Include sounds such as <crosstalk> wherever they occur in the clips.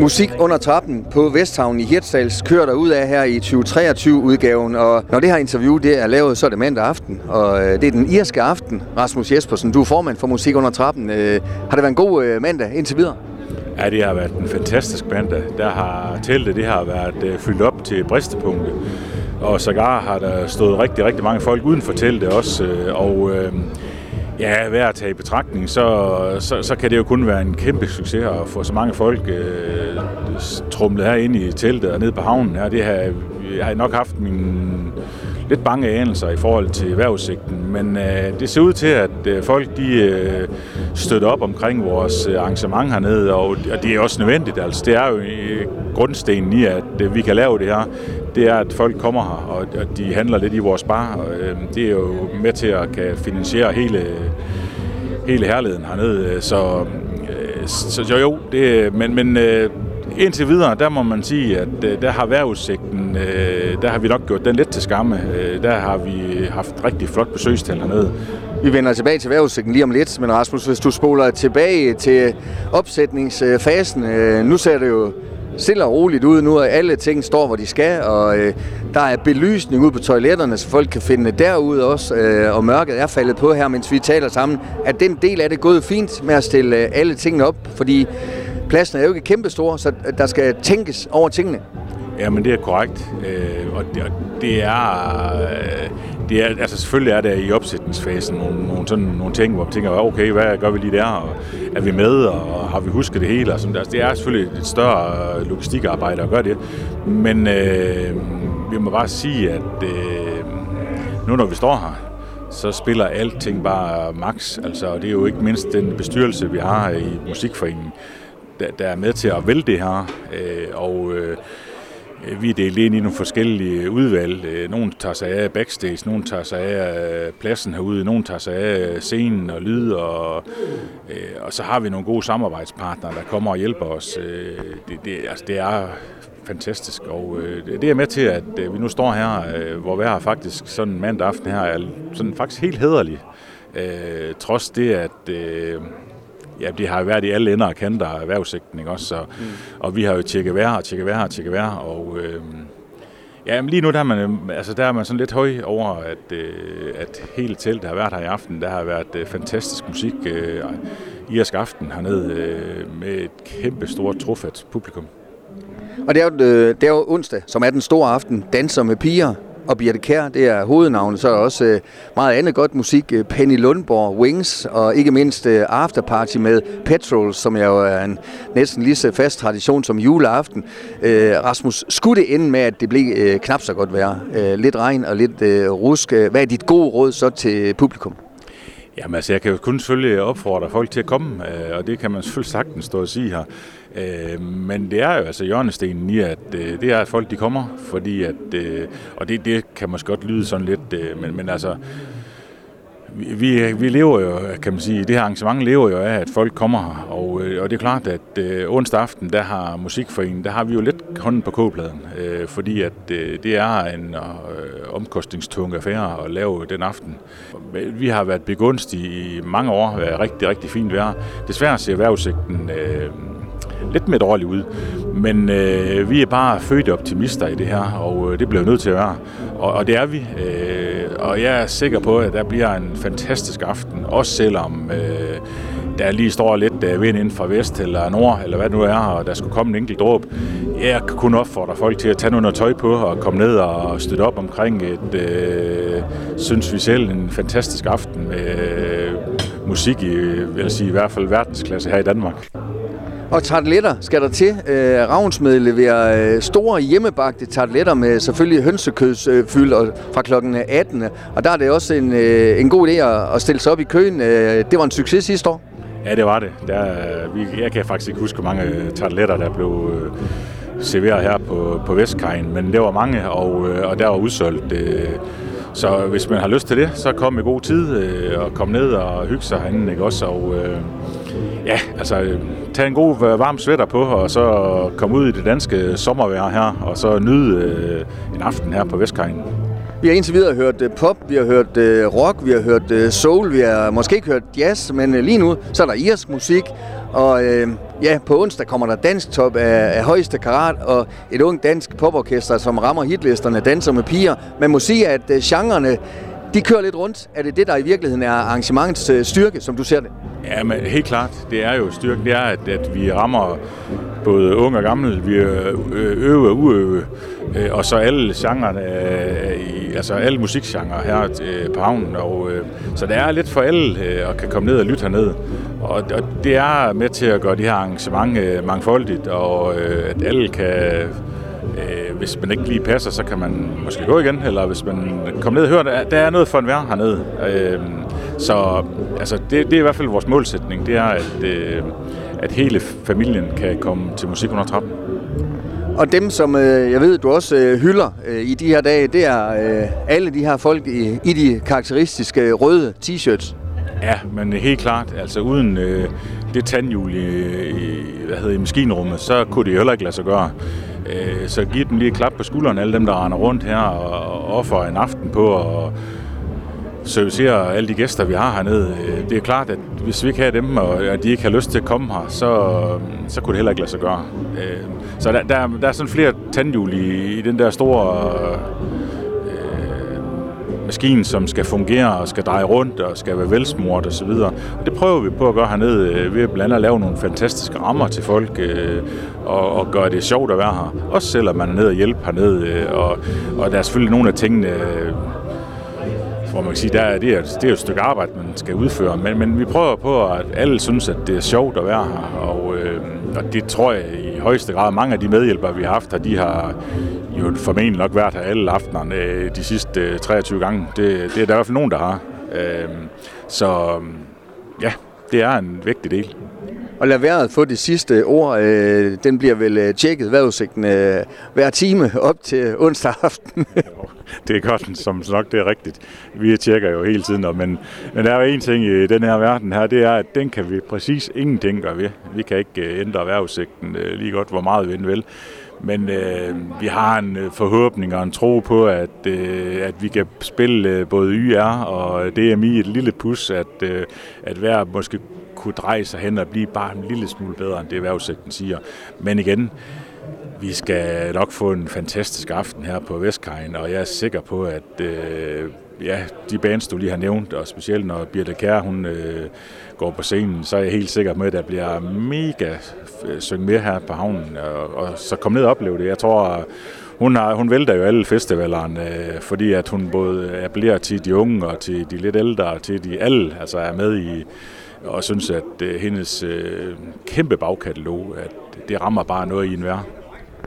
Musik under trappen på Vesthavn i Hirtshals kører der ud af her i 2023-udgaven. Og når det her interview det er lavet, så er det mandag aften. Og øh, det er den irske aften. Rasmus Jespersen, du er formand for Musik under trappen. Øh, har det været en god øh, mandag indtil videre? Ja, det har været en fantastisk mandag. Der har teltet det har været øh, fyldt op til bristepunktet. Og sågar har der stået rigtig, rigtig mange folk uden for teltet også. Øh, og øh, Ja, ved at tage i betragtning, så, så, så kan det jo kun være en kæmpe succes at få så mange folk øh, trumlet her ind i teltet og ned på havnen her. Det har jeg har nok haft min lidt bange anelser i forhold til vejrudsigten, men øh, det ser ud til, at øh, folk de øh, støtter op omkring vores øh, arrangement hernede, og, og det er også nødvendigt. Altså, det er jo i grundstenen i, at øh, vi kan lave det her det er, at folk kommer her, og at de handler lidt i vores bar. Og, øh, det er jo med til at kan finansiere hele, hele herligheden hernede. Så, øh, så jo, jo, det, men, men øh, indtil videre, der må man sige, at øh, der har vejrudsigten, øh, der har vi nok gjort den lidt til skamme. Øh, der har vi haft rigtig flot besøgstal hernede. Vi vender tilbage til vejrudsigten lige om lidt, men Rasmus, hvis du spoler tilbage til opsætningsfasen, nu ser det jo stille og roligt ud nu, og alle ting står, hvor de skal, og øh, der er belysning ud på toiletterne, så folk kan finde derud også, øh, og mørket er faldet på her, mens vi taler sammen, at den del af det gået fint med at stille øh, alle tingene op, fordi pladsen er jo ikke kæmpestor, så der skal tænkes over tingene. Ja, men det er korrekt, øh, og det, og det er... Øh, det er, altså selvfølgelig er der i opsætningsfasen nogle, nogle, sådan, nogle ting, hvor man tænker, okay, hvad gør vi lige der, og er vi med, og har vi husket det hele? Og sådan, altså, det er selvfølgelig et større øh, logistikarbejde at gøre det, men øh, vi må bare sige, at øh, nu når vi står her, så spiller alting bare max. Altså, det er jo ikke mindst den bestyrelse, vi har i Musikforeningen, der, der er med til at vælge det her. Øh, og øh, vi er delt ind i nogle forskellige udvalg. Øh, nogle tager sig af backstage, nogle tager sig af øh, pladsen herude, nogle tager sig af øh, scenen og lyd, og, øh, og så har vi nogle gode samarbejdspartnere, der kommer og hjælper os. Øh, det, det, altså, det er fantastisk, og det er med til, at vi nu står her, hvor vi har faktisk sådan en mandag aften her, er sådan faktisk helt hederlig. trods det, at ja, det har været i alle ender og kanter af erhvervssigten, ikke også? Så, mm. Og vi har jo tjekket vejr og tjekket vejr og tjekket vejr, og øh, ja, men lige nu der er, man, altså, der er man sådan lidt høj over, at, øh, at hele teltet har været her i aften. Der har været øh, fantastisk musik øh, i os aften hernede øh, med et kæmpe stort trofat publikum. Og det er, jo, øh, det er jo onsdag, som er den store aften. Danser med piger og Birte Kær, det er hovednavnet. Så er der også øh, meget andet godt musik. Øh, Penny Lundborg, Wings og ikke mindst øh, Afterparty med Petrol, som jo er en næsten lige så fast tradition som juleaften. Øh, Rasmus, skulle det ende med, at det blev øh, knap så godt vejr? Øh, lidt regn og lidt øh, rusk. Øh, hvad er dit gode råd så til publikum? Jamen altså, jeg kan jo kun selvfølgelig opfordre folk til at komme, øh, og det kan man selvfølgelig sagtens stå og sige her. Øh, men det er jo altså hjørnestenen i, at øh, det er, at folk de kommer, fordi at, øh, og det, det kan måske godt lyde sådan lidt, øh, men, men altså, vi, vi lever jo, kan man sige, det her arrangement lever jo af, at folk kommer her, og, øh, og det er klart, at øh, onsdag aften, der har Musikforeningen, der har vi jo lidt hånden på kogepladen, øh, fordi at øh, det er en øh, omkostningstung affære at lave den aften. Vi har været begunstigt i mange år, været rigtig, rigtig fint vejr. Desværre ser vejrudsigten øh, lidt mere dårligt ud. Men øh, vi er bare fødte optimister i det her, og øh, det bliver nødt til at være. Og, og det er vi. Øh, og jeg er sikker på, at der bliver en fantastisk aften, også selvom øh, der lige står lidt øh, vind inden fra vest eller nord, eller hvad det nu er, og der skulle komme en enkelt dråb. Jeg kan kun opfordre folk til at tage noget tøj på og komme ned og støtte op omkring et, øh, synes vi selv, en fantastisk aften med øh, musik i, vil jeg sige, i hvert fald verdensklasse her i Danmark. Og tarteletter skal der til. Øh, Ravnsmed leverer øh, store hjemmebagte tarteletter med selvfølgelig hønsekødsfyld øh, fra kl. 18. Øh, og der er det også en, øh, en god idé at, at stille sig op i køen. Øh, det var en succes sidste år. Ja, det var det. Der, vi, jeg kan faktisk ikke huske, hvor mange øh, tarteletter, der blev øh, serveret her på, på Vestkajen, men det var mange, og, øh, og der var udsolgt. Øh, så hvis man har lyst til det, så kom i god tid øh, og kom ned og hygge sig herinde, ikke også? Og, øh, ja, altså tag en god øh, varm sweater på, og så komme ud i det danske sommervejr her, og så nyde øh, en aften her på Vestkajen. Vi har indtil videre hørt øh, pop, vi har hørt øh, rock, vi har hørt soul, vi har måske ikke hørt jazz, men lige nu så er der irsk musik, og øh, ja, på onsdag kommer der dansk top af, af højeste karat, og et ung dansk poporkester, som rammer hitlisterne, danser med piger. Man må sige, at øh, genrerne, de kører lidt rundt. Er det det, der i virkeligheden er arrangementets øh, styrke, som du ser det? Ja, men helt klart. Det er jo styrken, det er, at, at vi rammer både unge og gamle, vi øh, øh, øver og uøve, øh, og så alle genrerne, altså alle musikgenre her på havnen. Og, så det er lidt for alle at kan komme ned og lytte herned. Og, og det er med til at gøre det her arrangement øh, mangfoldigt, og øh, at alle kan øh, hvis man ikke lige passer, så kan man måske gå igen, eller hvis man kommer ned og hører, der, der er noget for en vær hernede. Øhm, så altså, det, det er i hvert fald vores målsætning, det er, at, at hele familien kan komme til musik under trappen. Og dem, som øh, jeg ved, du også øh, hylder øh, i de her dage, det er øh, alle de her folk i, i de karakteristiske røde t-shirts. Ja, men helt klart, altså uden øh, det tandhjul i, i, hvad hedder, i maskinrummet, så kunne det heller ikke lade sig gøre. Øh, så giv dem lige et klap på skulderen, alle dem, der render rundt her og offer en aften på at servicere alle de gæster, vi har hernede. Øh, det er klart, at hvis vi ikke har dem, og at de ikke har lyst til at komme her, så, så kunne det heller ikke lade sig gøre. Øh, så der, der, der er sådan flere tandhjul i, i den der store øh, maskine, som skal fungere og skal dreje rundt og skal være velsmurt og så videre. Og det prøver vi på at gøre hernede øh, ved at blandt andet at lave nogle fantastiske rammer til folk øh, og, og gøre det sjovt at være her. Også selvom man er nede og hjælpe hernede. Øh, og, og der er selvfølgelig nogle af tingene, øh, hvor man kan sige, der, det, er, det er jo et stykke arbejde, man skal udføre. Men, men vi prøver på, at alle synes, at det er sjovt at være her. Og, øh, og det tror jeg i højeste grad, mange af de medhjælpere, vi har haft, de har jo formentlig nok været her alle aftenerne øh, de sidste øh, 23 gange. Det, det er der i hvert fald nogen, der har. Øh, så øhm, ja, det er en vigtig del. Og lad vejret få det sidste ord. Øh, den bliver vel øh, tjekket vejrudsigten øh, hver time op til onsdag aften. <laughs> det er godt, som nok det er rigtigt. Vi tjekker jo hele tiden, men, men der er jo en ting i den her verden her, det er, at den kan vi præcis ingenting gøre ved. Vi kan ikke øh, ændre vejrudsigten øh, lige godt, hvor meget vi end vil. Men øh, vi har en øh, forhåbning og en tro på, at, øh, at vi kan spille øh, både YR og DMI et lille pus, at, øh, at hver måske kunne dreje sig hen og blive bare en lille smule bedre, end det erhvervssekten siger. Men igen, vi skal nok få en fantastisk aften her på Vestkajen, og jeg er sikker på, at øh, ja, de bands, du lige har nævnt, og specielt når Birte Kær, hun øh, går på scenen, så er jeg helt sikker med, at der bliver mega øh, synge med her på havnen, og, og så kom ned og opleve det. Jeg tror, hun, har, hun vælter jo alle festivalerne, øh, fordi at hun både appellerer til de unge og til de lidt ældre, og til de alle, altså er med i, og synes, at øh, hendes øh, kæmpe bagkatalog, at det rammer bare noget i en vær.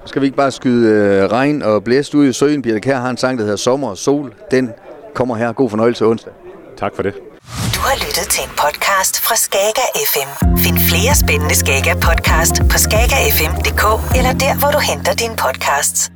Skal vi ikke bare skyde øh, regn og blæst ud i søen? Birte Kær har en sang, der hedder Sommer og Sol. Den kommer her. God fornøjelse onsdag. Tak for det. Du har lyttet til en podcast fra Skager FM. Find flere spændende Skager podcast på skagerfm.dk eller der, hvor du henter dine podcasts.